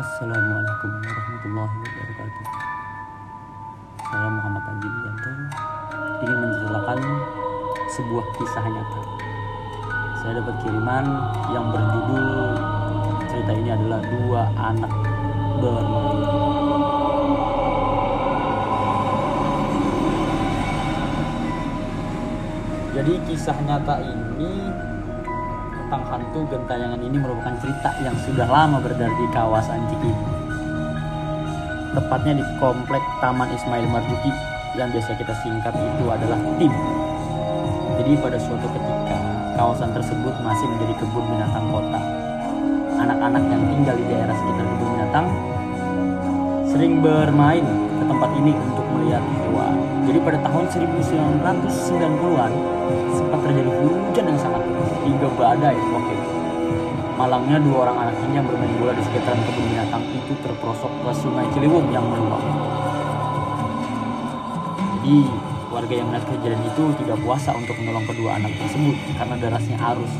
Assalamualaikum warahmatullahi wabarakatuh. Saya Muhammad Andi Wianto ingin menceritakan sebuah kisah nyata. Saya dapat kiriman yang berjudul cerita ini adalah dua anak bermain. Jadi kisah nyata ini tentang hantu gentayangan ini merupakan cerita yang sudah lama beredar di kawasan Cikini. Tepatnya di komplek Taman Ismail Marzuki yang biasa kita singkat itu adalah TIM. Jadi pada suatu ketika kawasan tersebut masih menjadi kebun binatang kota. Anak-anak yang tinggal di daerah sekitar kebun binatang sering bermain ke tempat ini untuk melihat hewan. Jadi pada tahun 1990-an sempat terjadi hujan yang sangat deras hingga badai itu. Malangnya dua orang anak ini yang bermain bola di sekitaran kebun binatang itu terperosok ke sungai Ciliwung yang meluap. Jadi warga yang melihat kejadian itu tidak puasa untuk menolong kedua anak tersebut karena derasnya arus.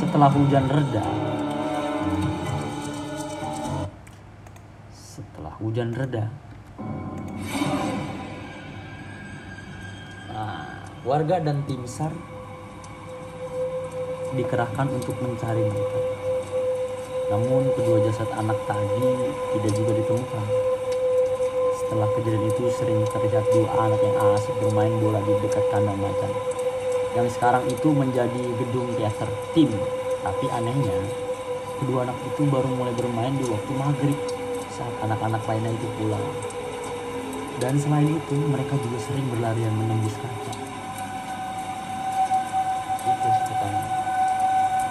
Setelah hujan reda, setelah hujan reda, warga dan tim SAR dikerahkan untuk mencari mereka. Namun kedua jasad anak tadi tidak juga ditemukan. Setelah kejadian itu sering terlihat dua anak yang asik bermain bola di dekat kandang macan. Yang sekarang itu menjadi gedung teater tim. Tapi anehnya, kedua anak itu baru mulai bermain di waktu maghrib saat anak-anak lainnya itu pulang. Dan selain itu, mereka juga sering berlarian menembus kaca.